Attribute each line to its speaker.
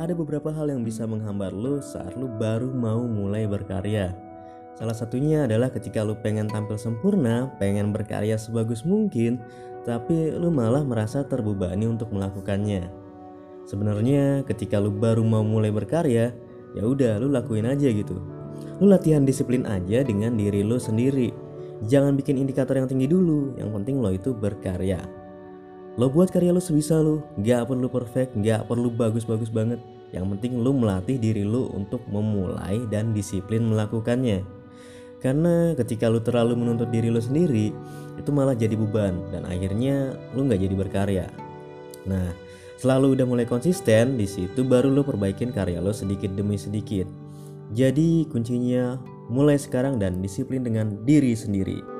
Speaker 1: ada beberapa hal yang bisa menghambat lo saat lo baru mau mulai berkarya. Salah satunya adalah ketika lo pengen tampil sempurna, pengen berkarya sebagus mungkin, tapi lo malah merasa terbebani untuk melakukannya. Sebenarnya ketika lo baru mau mulai berkarya, ya udah lo lakuin aja gitu. Lo latihan disiplin aja dengan diri lo sendiri. Jangan bikin indikator yang tinggi dulu, yang penting lo itu berkarya. Lo buat karya lo sebisa lo, gak perlu perfect, gak perlu bagus-bagus banget. Yang penting lo melatih diri lo untuk memulai dan disiplin melakukannya. Karena ketika lo terlalu menuntut diri lo sendiri, itu malah jadi beban dan akhirnya lo gak jadi berkarya. Nah, selalu udah mulai konsisten, di situ baru lo perbaikin karya lo sedikit demi sedikit. Jadi kuncinya mulai sekarang dan disiplin dengan diri sendiri.